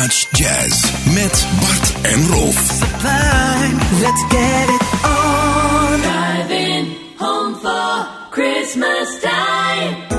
Dutch Jazz met Bart en Rolf. Sublime, let's get it on. Driving home for Christmas time.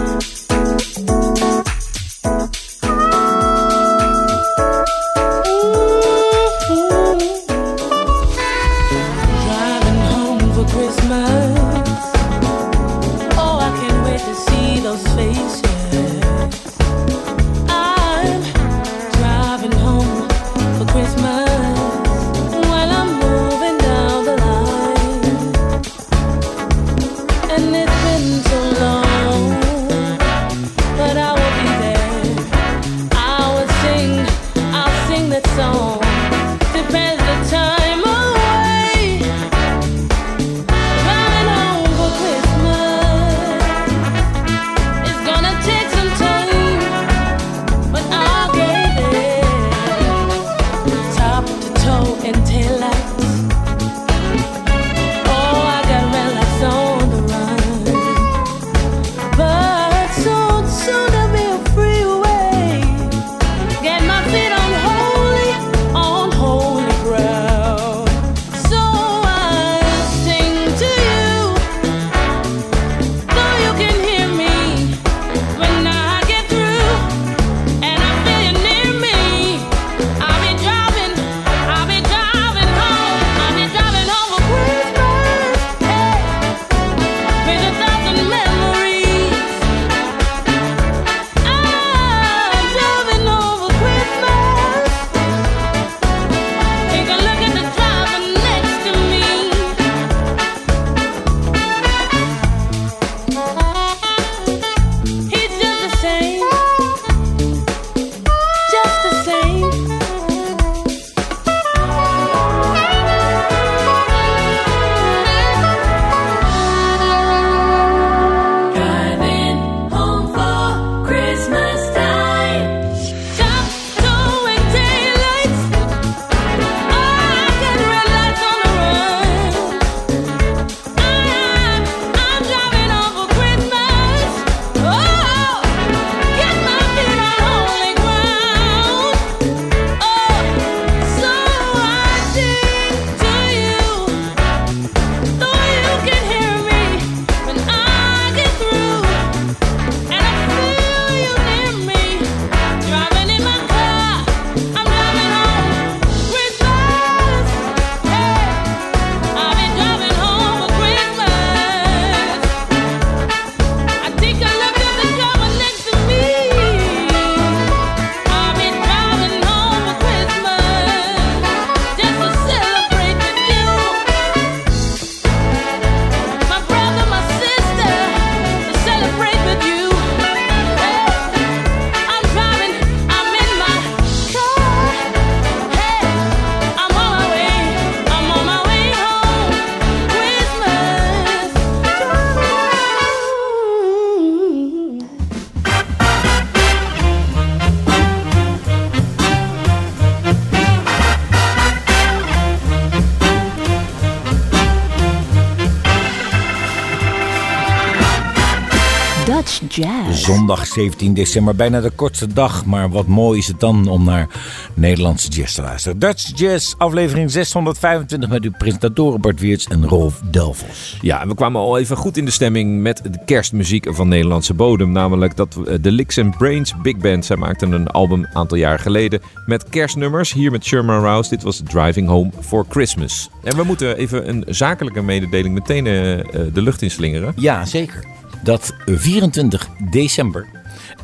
Zondag 17 december, bijna de kortste dag. Maar wat mooi is het dan om naar Nederlandse jazz te luisteren. Dutch Jazz, aflevering 625 met uw presentatoren Bart Weerts en Rolf Delvos. Ja, en we kwamen al even goed in de stemming met de kerstmuziek van Nederlandse bodem. Namelijk dat we- de Licks and Brains Big Band. Zij maakten een album een aantal jaar geleden met kerstnummers. Hier met Sherman Rouse. Dit was Driving Home for Christmas. En we moeten even een zakelijke mededeling meteen eh, eh, de lucht inslingeren. Ja, zeker. Dat 24 december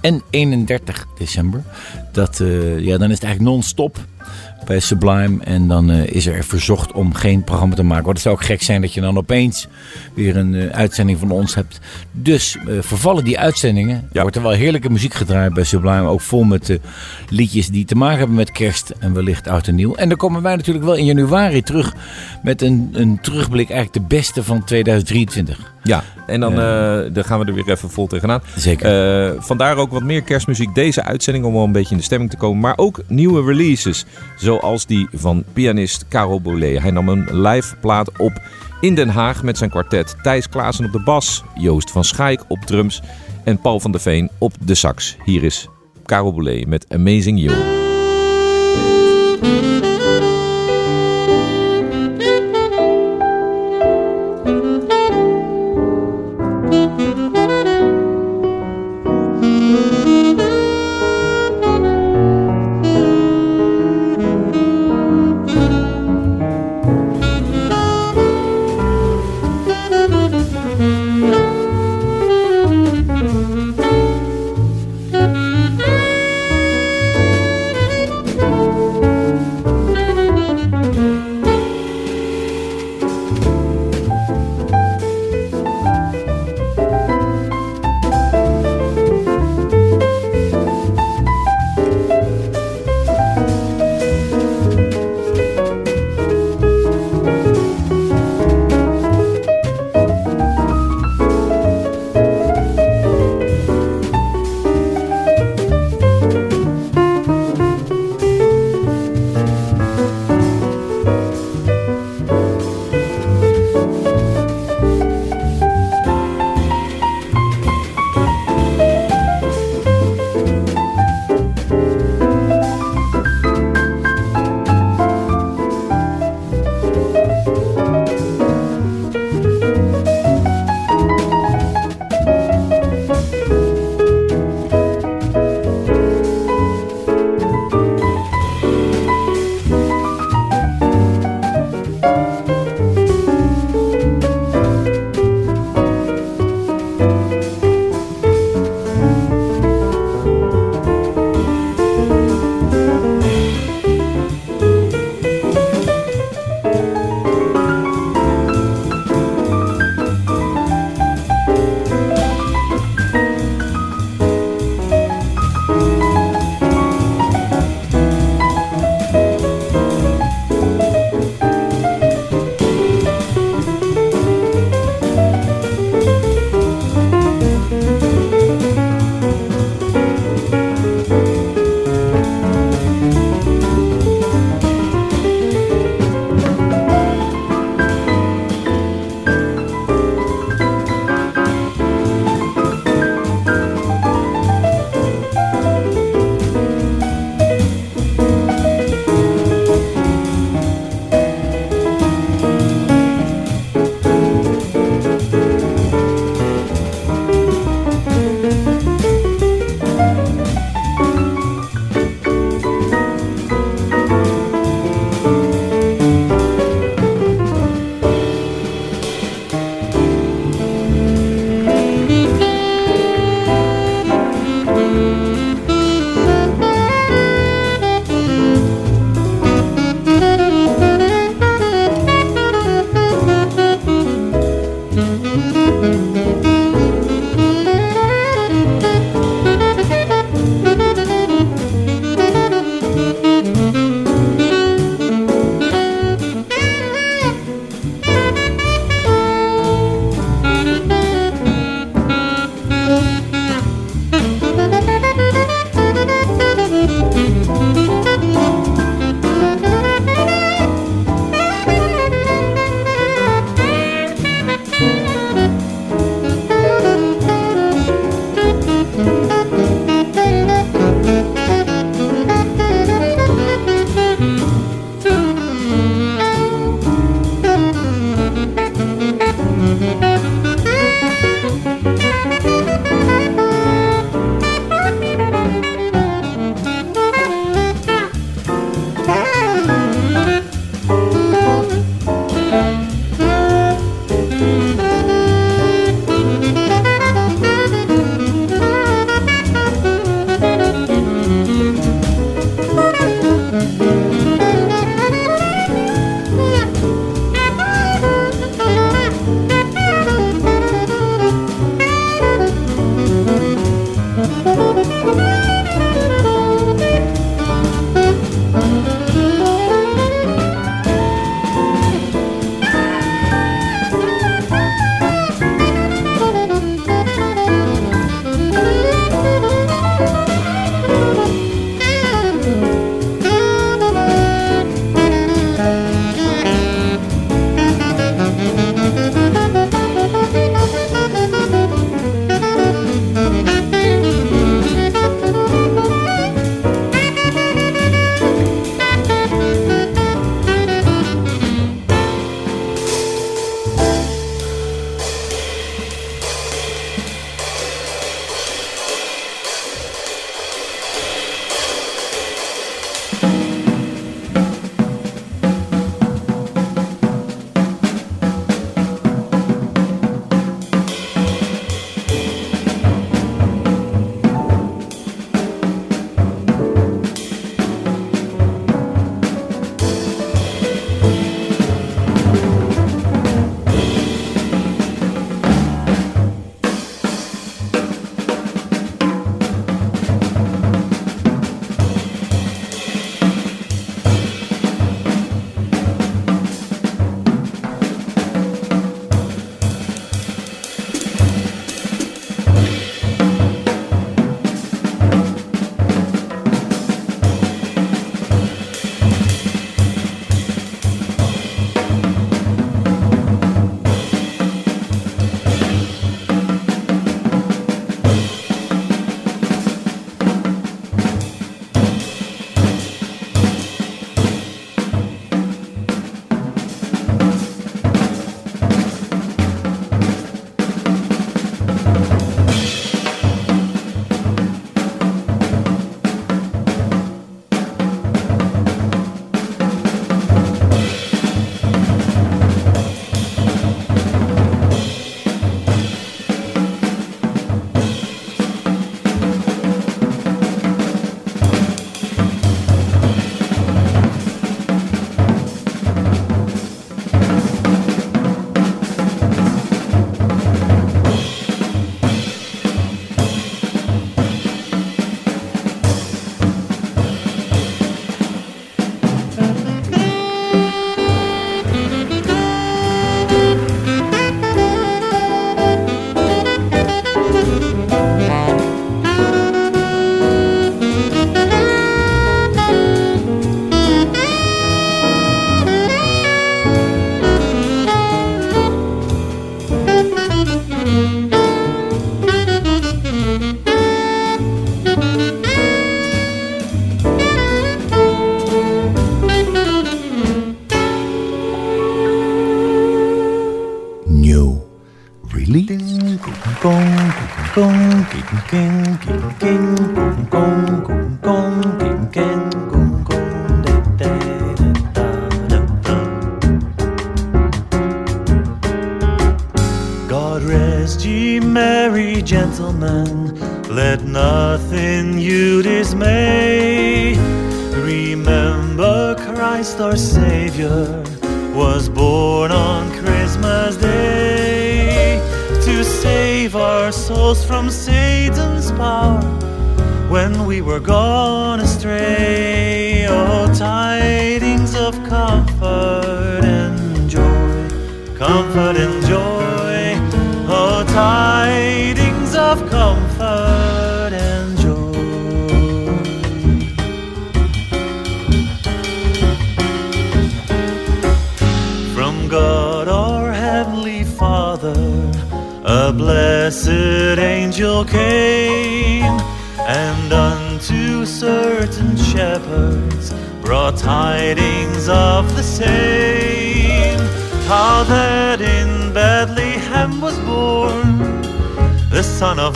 en 31 december, dat, eh, ja, dan is het eigenlijk non-stop bij Sublime. En dan eh, is er verzocht om geen programma te maken. Want het zou ook gek zijn dat je dan opeens weer een eh, uitzending van ons hebt. Dus vervallen die uitzendingen. Ja. Wordt er wel heerlijke muziek gedraaid bij Sublime. Ook vol met liedjes die te maken hebben met kerst en wellicht oud en nieuw. En dan komen wij natuurlijk wel in januari terug met een, een terugblik. Eigenlijk de beste van 2023. Ja, en dan, eh, dan gaan we er weer even vol tegenaan. Zeker. Eh, vandaar ook wat meer kerstmuziek deze uitzending om wel een beetje in de stemming te komen. Maar ook nieuwe releases, zoals die van pianist Karel Bolé. Hij nam een live plaat op in Den Haag met zijn kwartet. Thijs Klaassen op de bas, Joost van Schaik op drums en Paul van der Veen op de sax. Hier is Karel Bolé met Amazing You.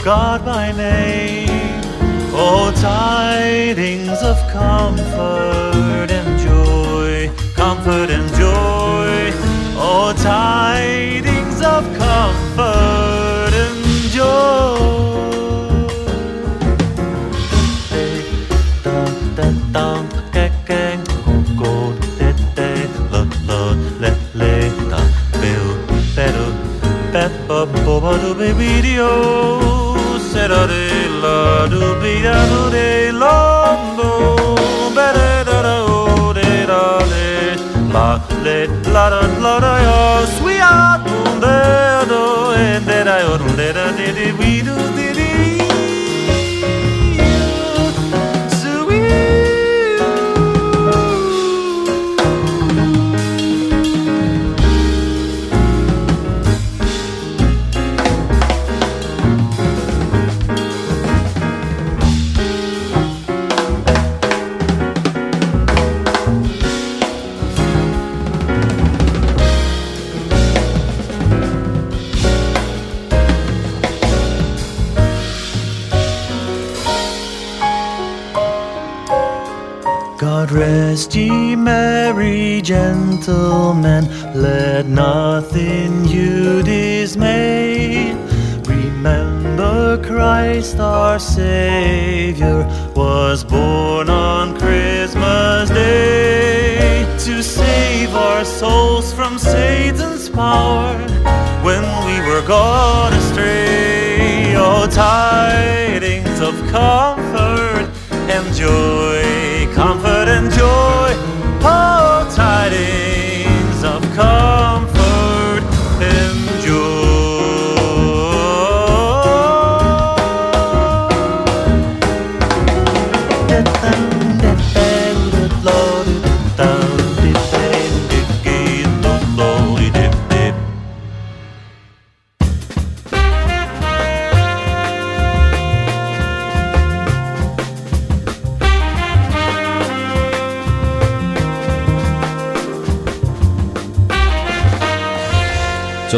God by name. Oh, tidings of comfort and joy, comfort and joy. Oh, tidings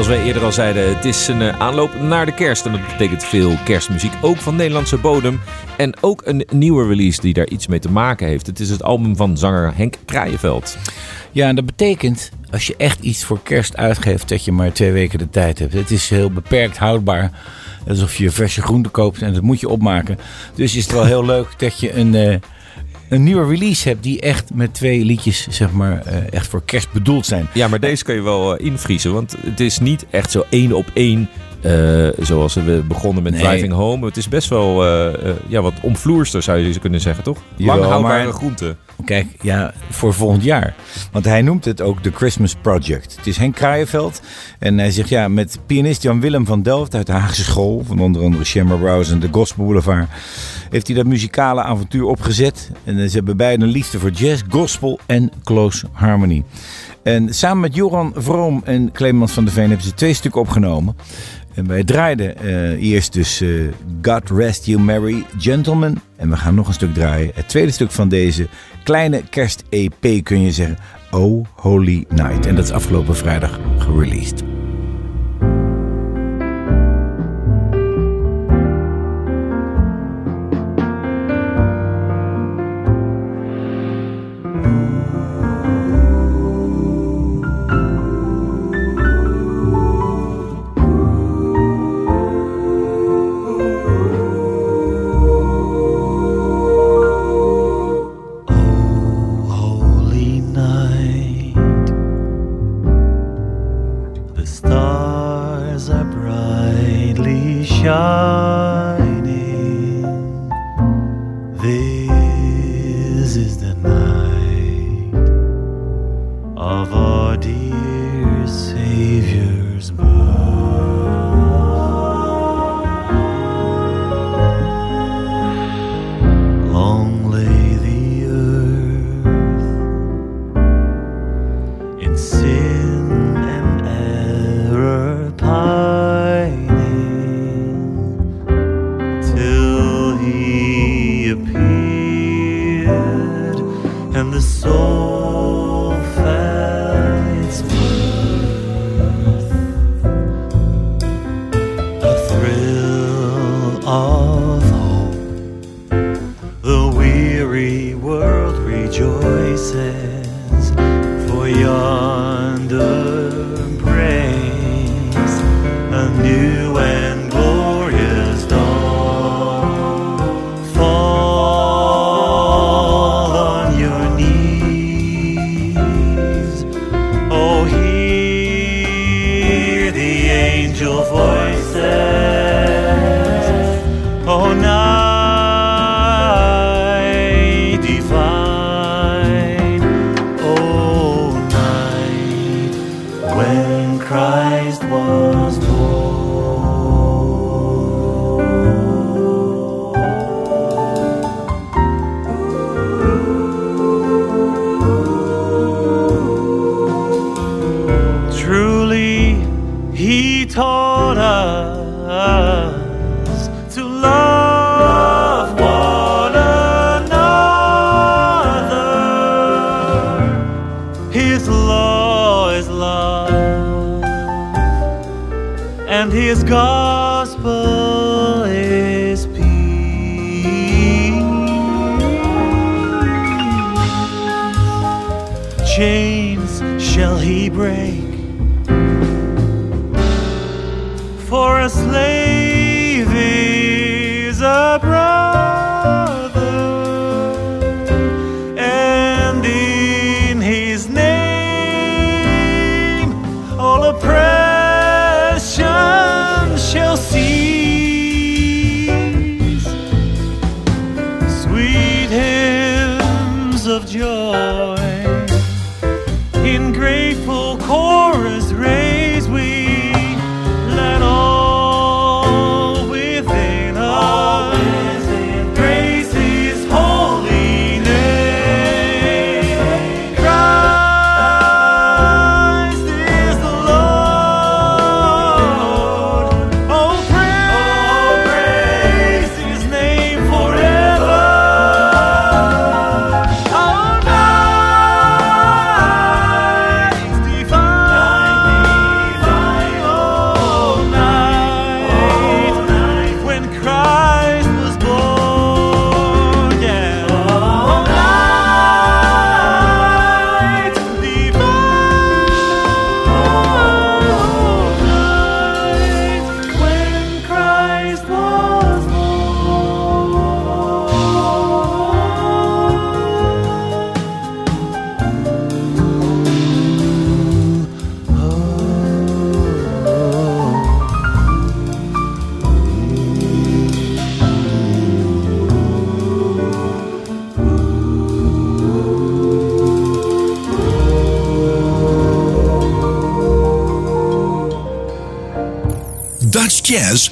Zoals wij eerder al zeiden, het is een eh, aanloop naar de kerst. En dat betekent veel kerstmuziek, ook van Nederlandse bodem. En ook een nieuwe release die daar iets mee te maken heeft. Het is het album van zanger Henk Kraaienveld. Ja, en dat betekent als je echt iets voor kerst uitgeeft, dat je maar twee weken de tijd hebt. Het is heel beperkt houdbaar. Alsof je verse groenten koopt en dat moet je opmaken. Dus is het wel heel leuk dat je een, eh, een nieuwe release hebt die echt met twee liedjes, zeg maar, eh, echt voor kerst bedoeld zijn. Ja, maar deze kun je wel eh, invriezen. Want het is niet echt zo één op één. Eh, zoals we begonnen met Nee. Driving Home. Het is best wel eh, eh, ja, wat omvloerster, zou je kunnen zeggen, toch? Jawel, Lang houdbare maar- groenten. Kijk, ja, voor volgend jaar. Want hij noemt het ook de Christmas Project. Het is Henk Kraaienveld. En hij zegt, ja, met pianist Jan-Willem van Delft uit de Haagse School... van onder andere Shammer Rouse en de Gospel Boulevard... heeft hij dat muzikale avontuur opgezet. En ze hebben beide een liefde voor jazz, gospel en close harmony. En samen met Joran Vroom en Clemens van der Veen hebben ze twee stukken opgenomen. En wij draaiden eh, eerst dus eh, God Rest You Merry Gentlemen. En we gaan nog een stuk draaien. Het tweede stuk van deze kleine kerst-EP kun je zeggen. Oh Holy Night. En dat is afgelopen vrijdag gereleased.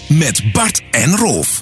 Met Bart en Rolf.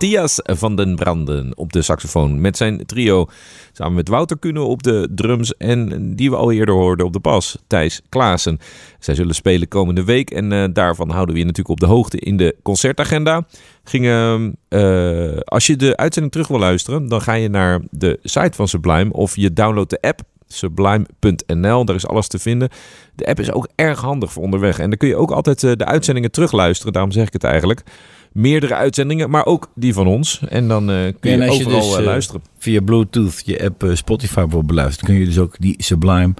Matthias van den Branden op de saxofoon. Met zijn trio. Samen met Wouter Kuhne op de drums. En die we al eerder hoorden op de bas. Thijs Klaassen. Zij zullen spelen komende week. En eh, daarvan houden we je natuurlijk op de hoogte in de concertagenda. Gingen, eh, als je de uitzending terug wil luisteren. Dan ga je naar de site van Sublime. Of je downloadt de app sublime.nl. Daar is alles te vinden. De app is ook erg handig voor onderweg. En dan kun je ook altijd eh, de uitzendingen terugluisteren. Daarom zeg ik het eigenlijk. Meerdere uitzendingen, maar ook die van ons. En dan eh, kun je, overal dus, eh, eh, luisteren. Via Bluetooth je app Spotify wil beluisteren. kun je dus ook die Sublime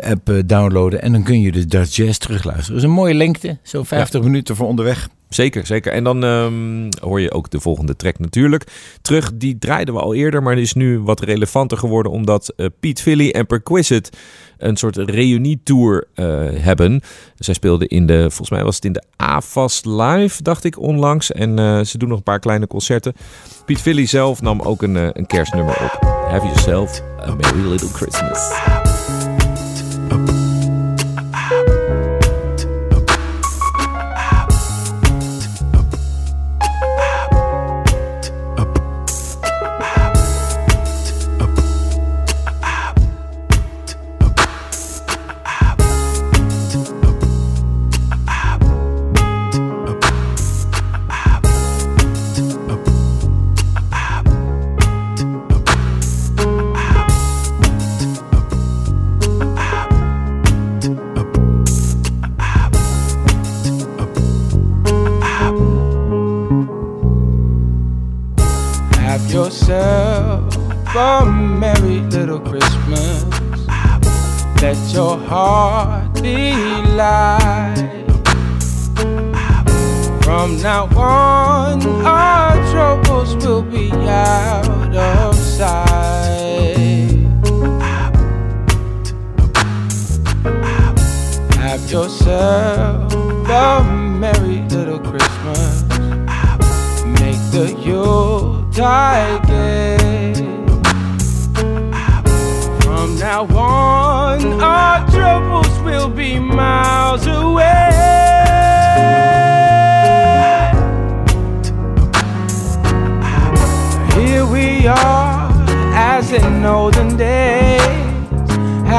app downloaden. En dan kun je de Dutch Jazz terugluisteren. Dat is een mooie lengte. Zo'n 50 minuten voor onderweg. Zeker, zeker. En dan ehm, hoor je ook de volgende track natuurlijk. Terug, die draaiden we al eerder, maar is nu wat relevanter geworden omdat eh, Pete Philly en Perquisite een soort reunietour eh hebben. Zij speelden in de, volgens mij was het in de AFAS Live, dacht ik onlangs. En eh, ze doen nog een paar kleine concerten. Pete Philly zelf nam ook een, een kerstnummer op. Have yourself a merry little Christmas.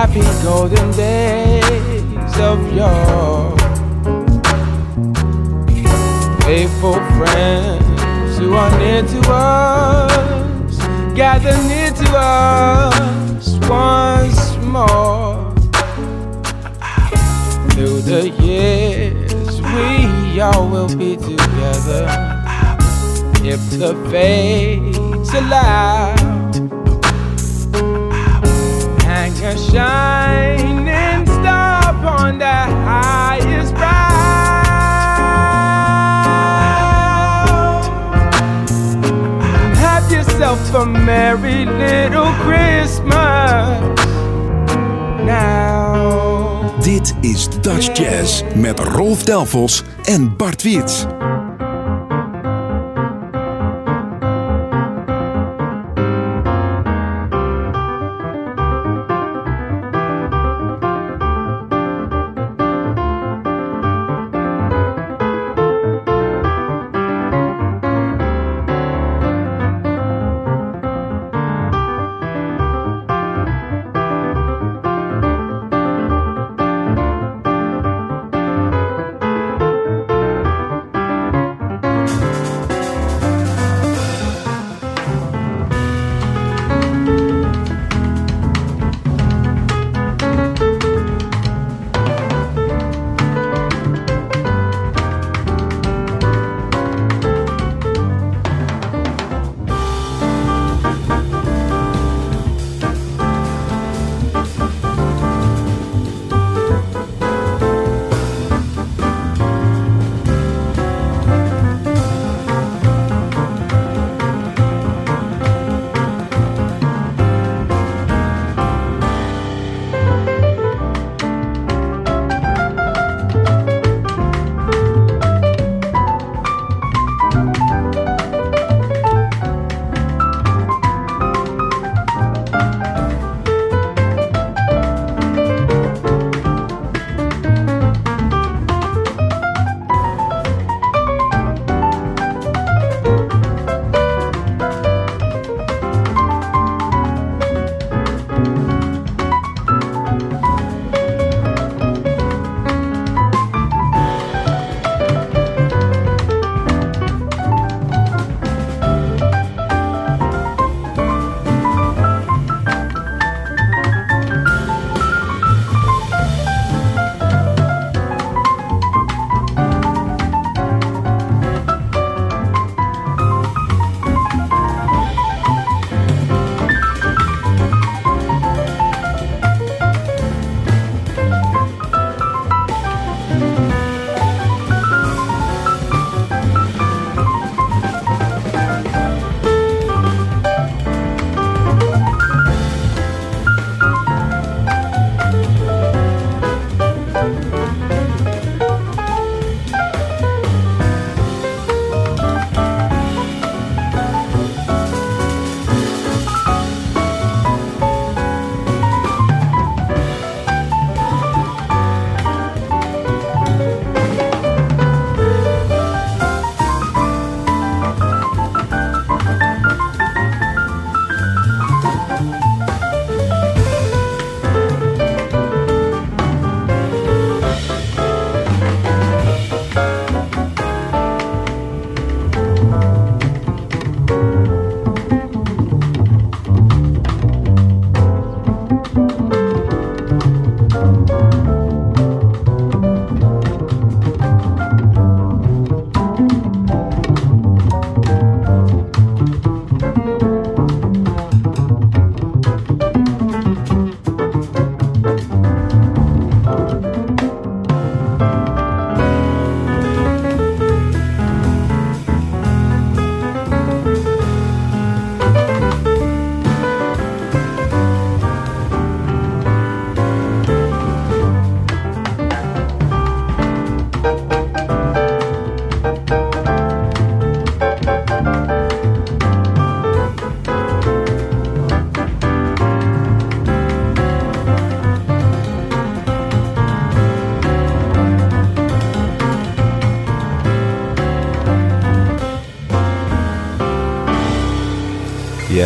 Happy golden days of yore. Faithful friends who are near to us, gather near to us once more. Through the years, we all will be together if the fates allow. A shining star upon the highest brow. Have yourself a merry little Christmas now. Dit is Dutch Jazz met Rolf Delfos en Bart Wiets.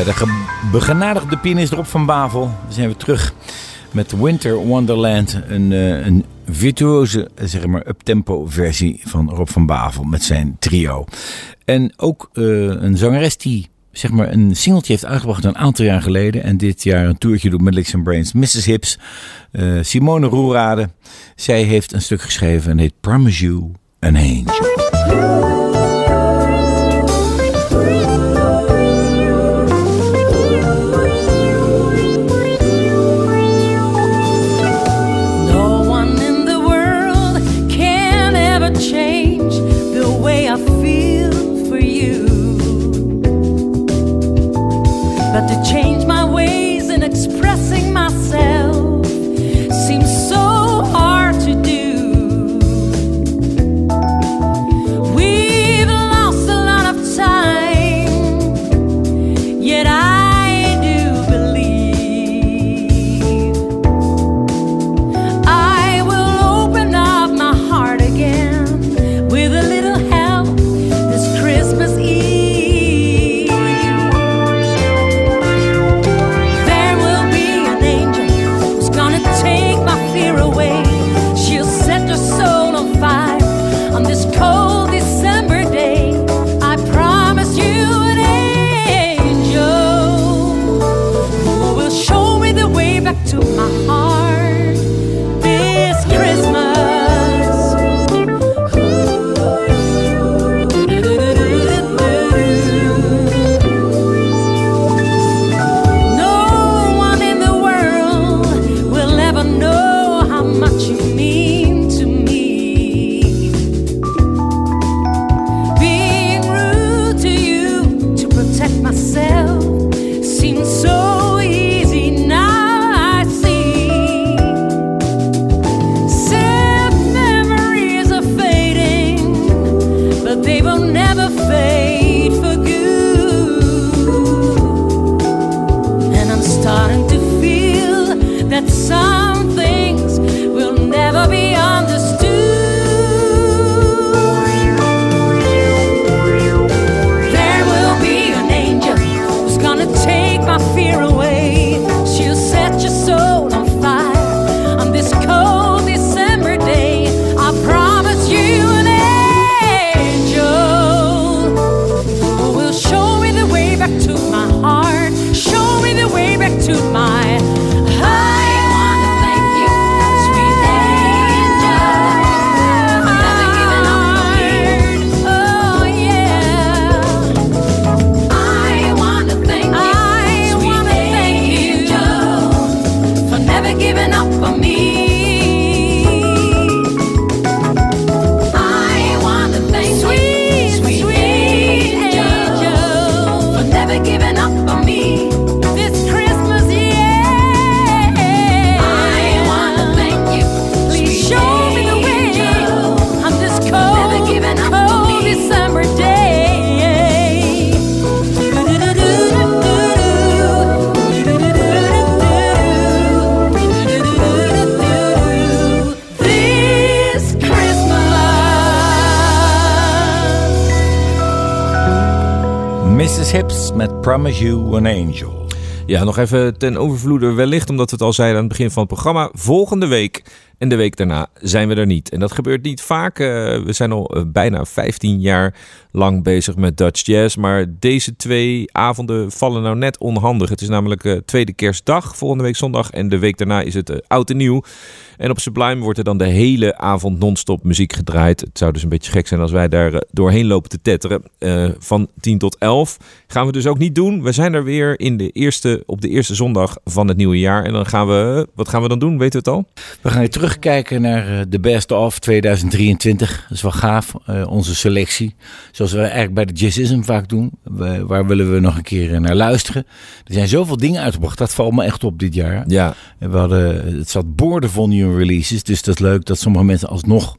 De ge- begenadigde pianist Rob van Bavel. We zijn weer terug met Winter Wonderland. Een, eh, een virtuoze, eh, zeg maar, uptempo versie van Rob van Bavel met zijn trio. En ook eh, een zangeres die zeg maar, een singeltje heeft uitgebracht een aantal jaar geleden. En dit jaar een toertje doet met Licks and Brains. Mrs. Hips, eh, Simone Roerade. Zij heeft een stuk geschreven en heet Promise You an Angel. You an Angel. Ja, nog even ten overvloede wellicht, omdat we het al zeiden aan het begin van het programma. Volgende week en de week daarna zijn we er niet. En dat gebeurt niet vaak. Eh, we zijn al eh, bijna 15 jaar lang bezig met Dutch Jazz. Maar deze twee avonden vallen nou net onhandig. Het is namelijk eh, tweede kerstdag, volgende week zondag. En de week daarna is het oud en nieuw. En op Sublime wordt er dan de hele avond non-stop muziek gedraaid. Het zou dus een beetje gek zijn als wij daar doorheen lopen te tetteren. Van 10 tot 11 gaan we dus ook niet doen. We zijn er weer in de eerste, op de eerste zondag van het nieuwe jaar. En dan gaan we, wat gaan we dan doen? Weten we het al? We gaan weer terugkijken naar eh, de Best of 2023. Dat is wel gaaf, eh, onze selectie. Zoals we eigenlijk bij de Jazzism vaak doen. We- waar willen we nog een keer eh, naar luisteren? Er zijn zoveel dingen uitgebracht. Dat valt me echt op dit jaar. Ja. We hadden, het zat boordevol nieuwe releases. Dus dat is leuk dat sommige mensen alsnog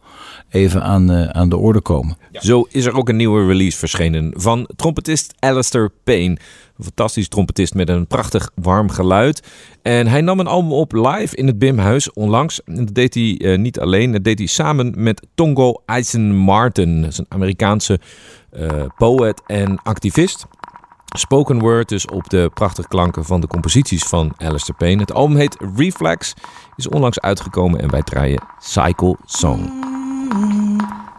even aan, eh, aan de orde komen. Zo is er ook een nieuwe release verschenen van trompetist Alistair Payne. Een fantastisch trompetist met een prachtig warm geluid. En hij nam een album op live in het Bimhuis onlangs. Dat deed hij eh, niet alleen, dat deed hij samen met Tongo Eisen Martin. Dat is een Amerikaanse eh, poet en activist. Spoken word dus op de prachtige klanken van de composities van Alistair Payne. Het album heet Reflex, is onlangs uitgekomen en wij draaien Cycle Song. You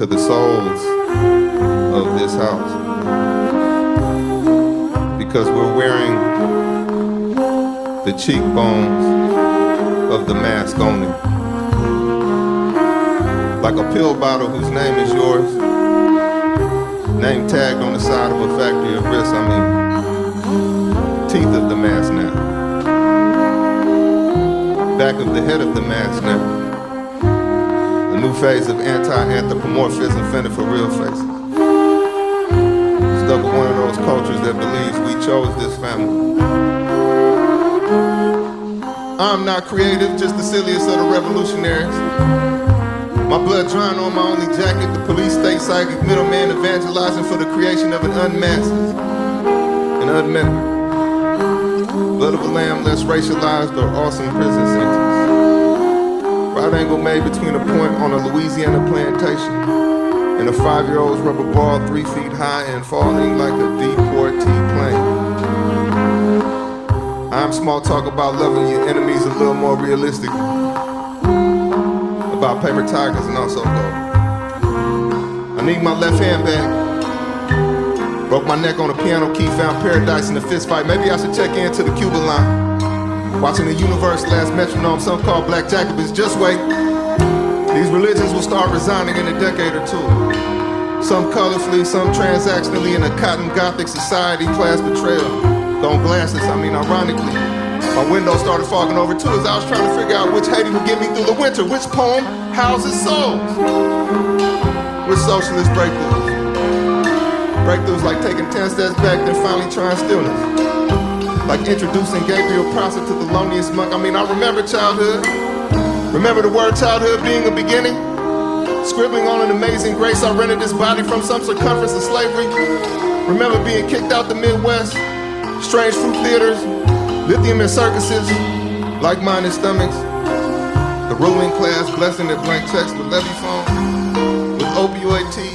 to the souls of this house because we're wearing the cheekbones of the mask only. Like a pill bottle whose name is yours, name tagged on the side of a factory of wrist, I mean, teeth of the mask now back of the head of the mask now. New phase of anti-anthropomorphism fended for real faces. Stuck with one of those cultures that believes we chose this family. I'm not creative, just the silliest of the revolutionaries. My blood drying on my only jacket, the police state psychic middleman evangelizing for the creation of an unmasked and unmet blood of a lamb less racialized or awesome prison sentence. Angle made between a point on a Louisiana plantation and a five-year-old's rubber ball three feet high and falling like a D-4T plane. I'm small talk about loving your enemies a little more realistic. About paper tigers and also gold. I need my left hand back. Broke my neck on a piano key, found paradise in a fist fight. Maybe I should check into the Cuban line. Watching the universe last metronome, some call black Jacobins. Just wait. These religions will start resigning in a decade or two. Some colorfully, some transactionally in a cotton gothic society class betrayal. Don't glasses, I mean ironically. My window started fogging over too as I was trying to figure out which Haiti would get me through the winter, which poem houses souls. Which socialist breakthroughs? Breakthroughs like taking 10 steps back, then finally trying stillness. Like introducing Gabriel Prosser to the loneliest monk. I mean, I remember childhood. Remember the word childhood being a beginning? Scribbling on an amazing grace, I rented this body from some circumference of slavery. Remember being kicked out the Midwest, strange fruit theaters, lithium in circuses, like-minded stomachs. The ruling class blessing their blank checks with levy phone, with opioid tea.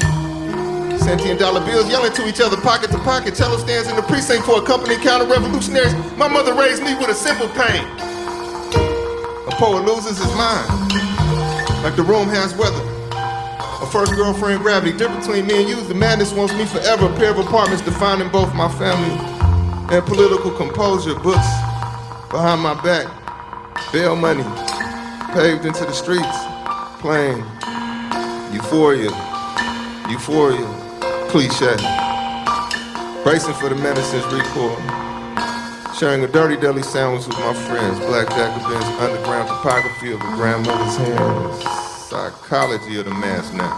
Sentient dollar bills yelling to each other, pocket to pocket. Cello stands in the precinct for a company counter-revolutionaries. My mother raised me with a simple pain. A poet loses his mind, like the room has weather. A first girlfriend gravity, difference between me and you the madness wants me forever. A pair of apartments defining both my family and political composure. Books behind my back, bail money paved into the streets, playing euphoria, euphoria, cliche. Bracing for the medicine's recoil. Sharing a dirty deli sandwich with my friends. Black Jacobin's underground topography of a grandmother's hands. Psychology of the mask now.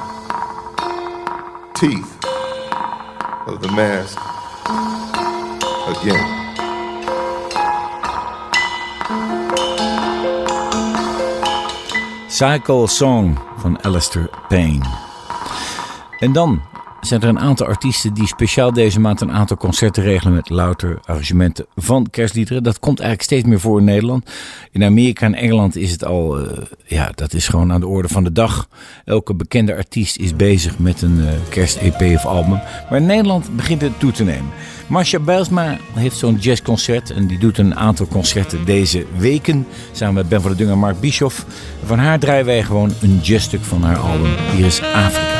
Teeth of the mask. Again. Cycle Song van Alistair Payne. En dan zijn er een aantal artiesten die speciaal deze maand een aantal concerten regelen met louter arrangementen van kerstliederen. Dat komt eigenlijk steeds meer voor in Nederland. In Amerika en Engeland is het al, eh, ja, dat is gewoon aan de orde van de dag. Elke bekende artiest is bezig met een eh, kerst-EP of album. Maar in Nederland begint het toe te nemen. Marcia Bijlsma heeft zo'n jazzconcert en die doet een aantal concerten deze weken. Samen met Ben van der Dung en Mark Bischoff. Van haar draaien wij gewoon een jazzstuk van haar album. Hier is Afrika.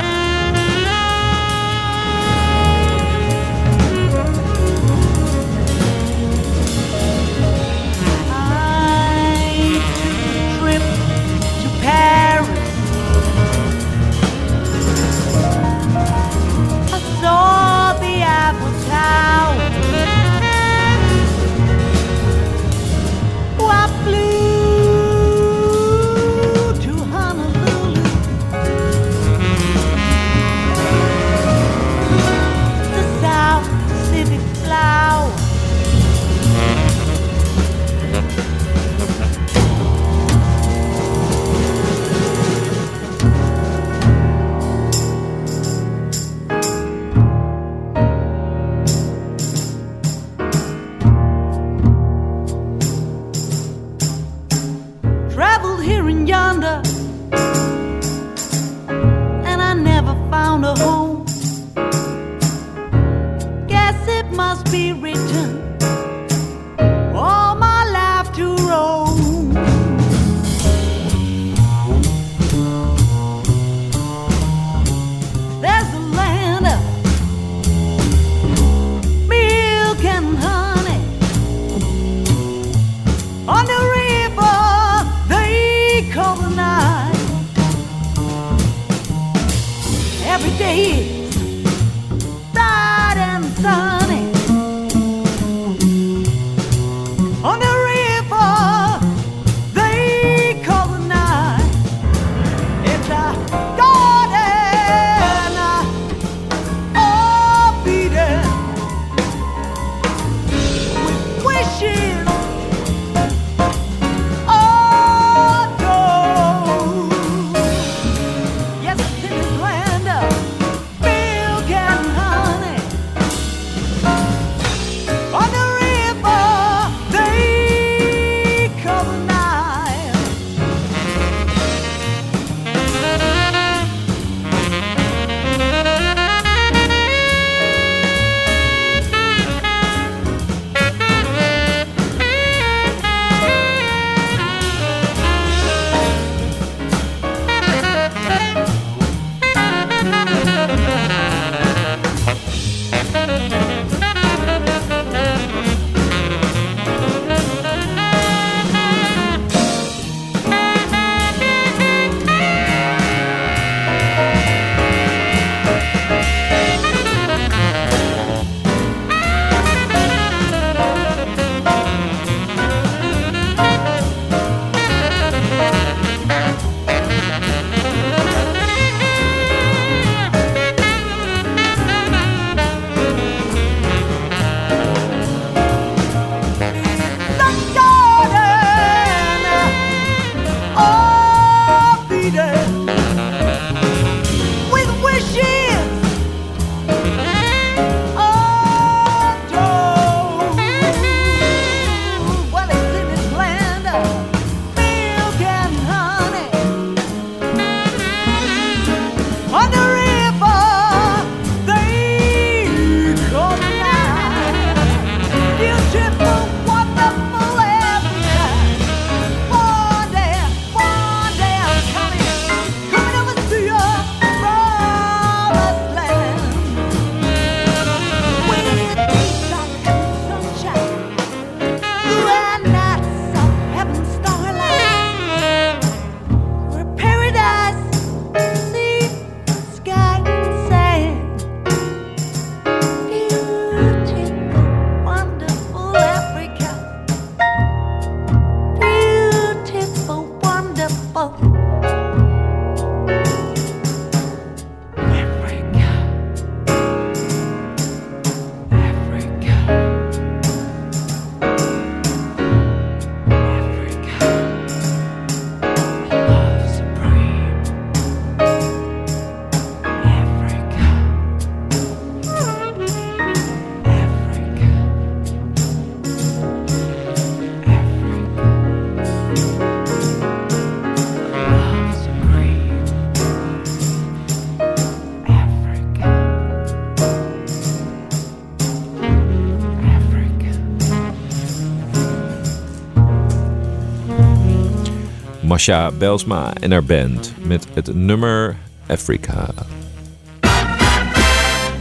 Masha Belsma en haar band met het nummer Africa.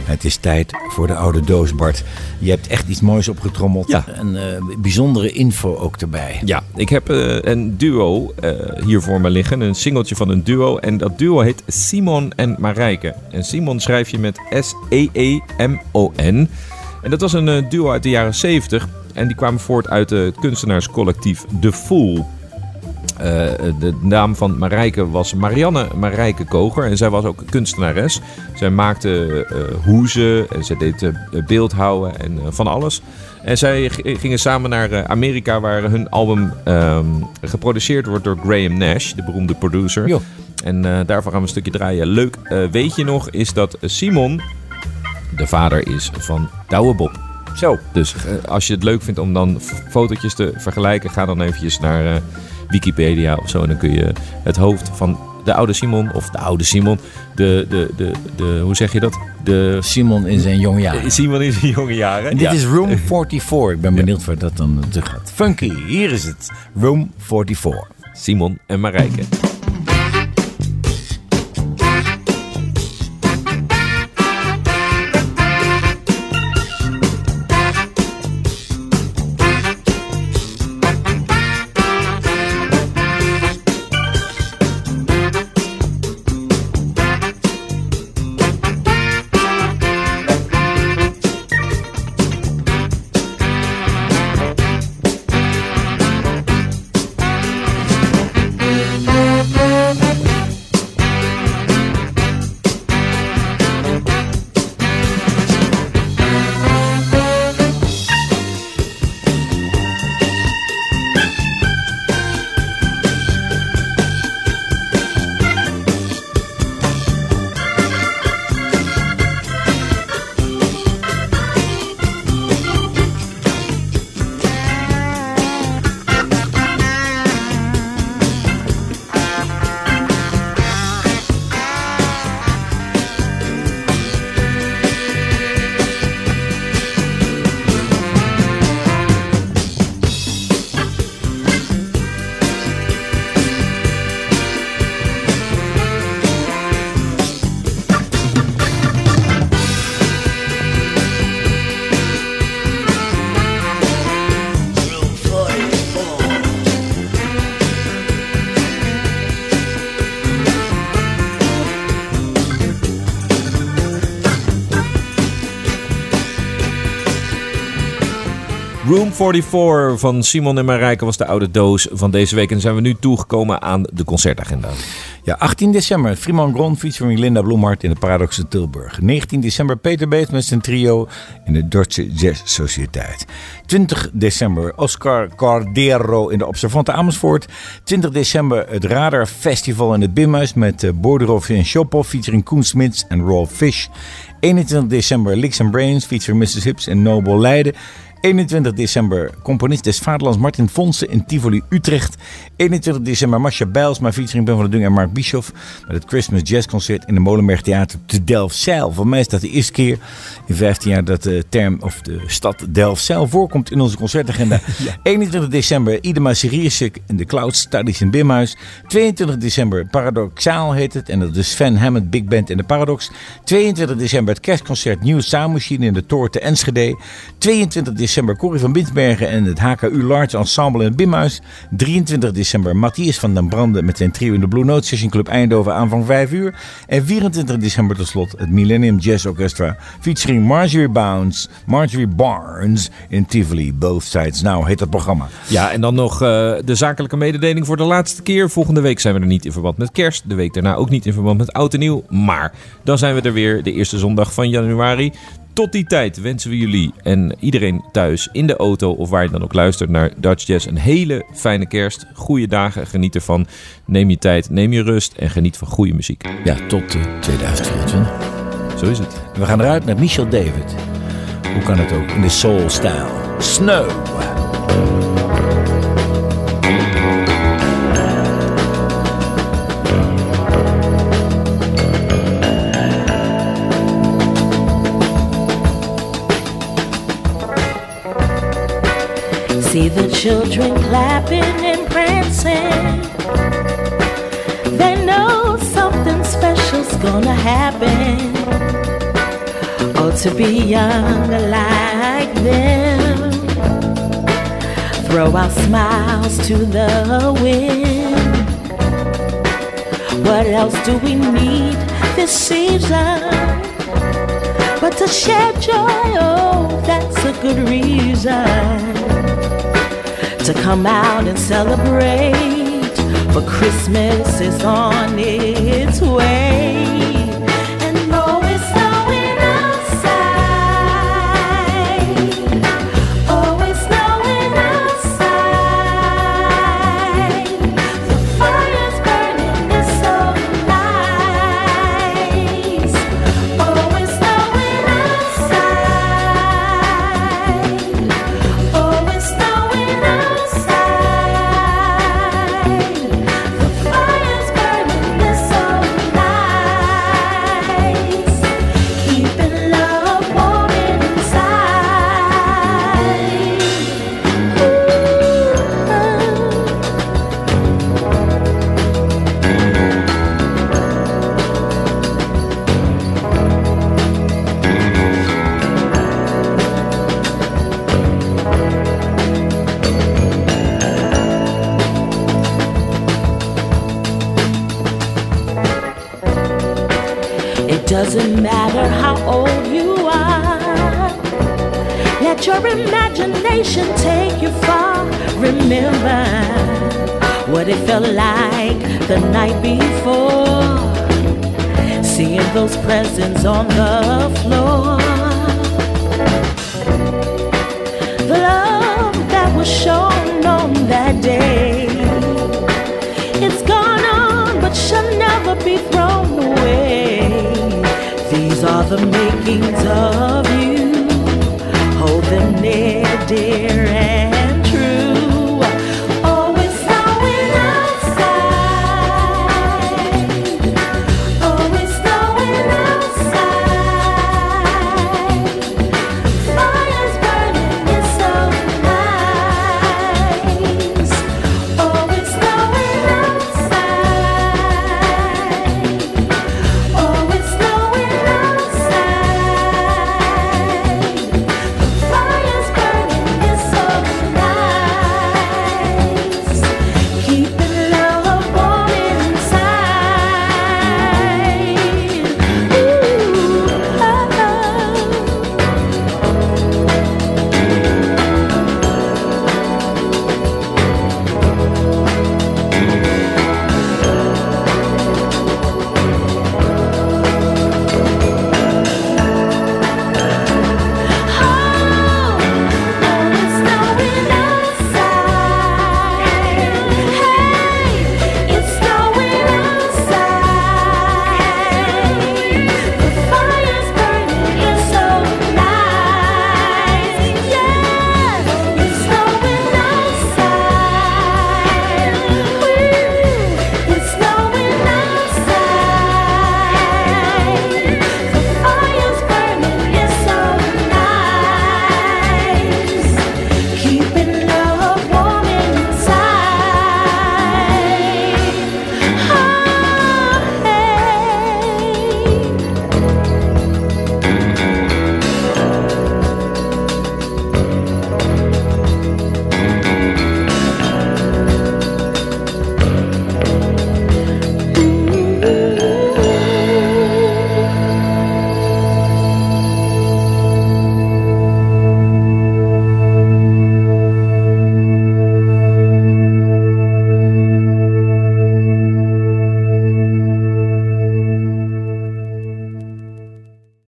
Het is tijd voor de oude doos, Bart. Je hebt echt iets moois opgetrommeld. Ja. En eh, bijzondere info ook erbij. Ja, ik heb eh, een duo eh, hier voor me liggen. Een singeltje van een duo. En dat duo heet Simon en Marijke. En Simon schrijf je met S-E-E-M-O-N. En dat was een duo uit de jaren 70. En die kwamen voort uit het kunstenaarscollectief The Fool. Eh, de naam van Marijke was Marianne Marijke Koger. En zij was ook kunstenares. Zij maakte eh hoezen en zij deed eh, beeldhouwen en van alles. En zij gingen samen naar Amerika, waar hun album ehm, geproduceerd wordt door Graham Nash, de beroemde producer. Jo. En daarvoor gaan we een stukje draaien. Leuk eh, weet je nog, is dat Simon de vader is van Douwe Bob. Zo. Dus als je het leuk vindt om dan fotootjes te vergelijken, ga dan eventjes naar Wikipedia of zo. En dan kun je het hoofd van de oude Simon, of de oude Simon, de, de, de, de hoe zeg je dat? De Simon in zijn jonge jaren. Simon in zijn jonge jaren. En dit Ja. is Room 44. Ik ben benieuwd waar dat dan naartoe gaat. Funky, hier is het. Room 44. Simon en Marijke. 44 van Simon en Marijke was de oude doos van deze week. En zijn we nu toegekomen aan de concertagenda. Ja, 18 december. Freeman Gron featuring Linda Bloemhart in de Paradox in Tilburg. 19 december Peter Beet met zijn trio in de Deutsche Jazz Sociëteit. 20 december Oscar Cordero in de Observante Amersfoort. 20 december het Radar Festival in het Bimhuis met uh, Borderhoff en Shopov featuring Koen Smits en Rolf Fish. 21 december Licks and Brains featuring Mrs. Hips en Noble Leiden. 21 december componist des Vaderlands Martin Fonsen in Tivoli Utrecht. 21 december Masha Bijlsma featuring Ben van der Dung en Mark Bischoff met het Christmas Jazz Concert in de Molenberg Theater te Delfzijl. Voor mij is dat de eerste keer in 15 jaar dat de term of de stad Delfzijl voorkomt in onze concertagenda. 21 december Idema Siriusik in de Cloud Studies in Bimhuis. 22 december Paradoxaal heet het en dat is Sven Hammond Big Band in de Paradox. 22 december het kerstconcert Nieuw Soundmachine in de Toor te Enschede. 22 december Corrie van Binsbergen en het HKU Large Ensemble in het Bimhuis. 23 december Matthias van den Branden met zijn trio in de Blue Note Session Club Eindhoven aanvang 5 uur. En 24 december tot slot het Millennium Jazz Orchestra featuring Marjorie Bounds, Marjorie Barnes in Tivoli. Both Sides Now heet het programma. Ja, en dan nog uh, de zakelijke mededeling voor de laatste keer. Volgende week zijn we er niet in verband met kerst. De week daarna ook niet in verband met oud en nieuw. Maar dan zijn we er weer de eerste zondag van januari. Tot die tijd wensen we jullie en iedereen thuis in de auto of waar je dan ook luistert naar Dutch Jazz een hele fijne kerst. Goede dagen, geniet ervan. Neem je tijd, neem je rust en geniet van goede muziek. Ja, tot uh, 2024. Zo is het. We gaan eruit met Michel David. Hoe kan het ook? In de soul style. Snow. See the children clapping and prancing They know something special's gonna happen. Oh, to be young like them. Throw our smiles to the wind. What else do we need this season? But to share joy, oh, that's a good reason to come out and celebrate. For Christmas is on its way.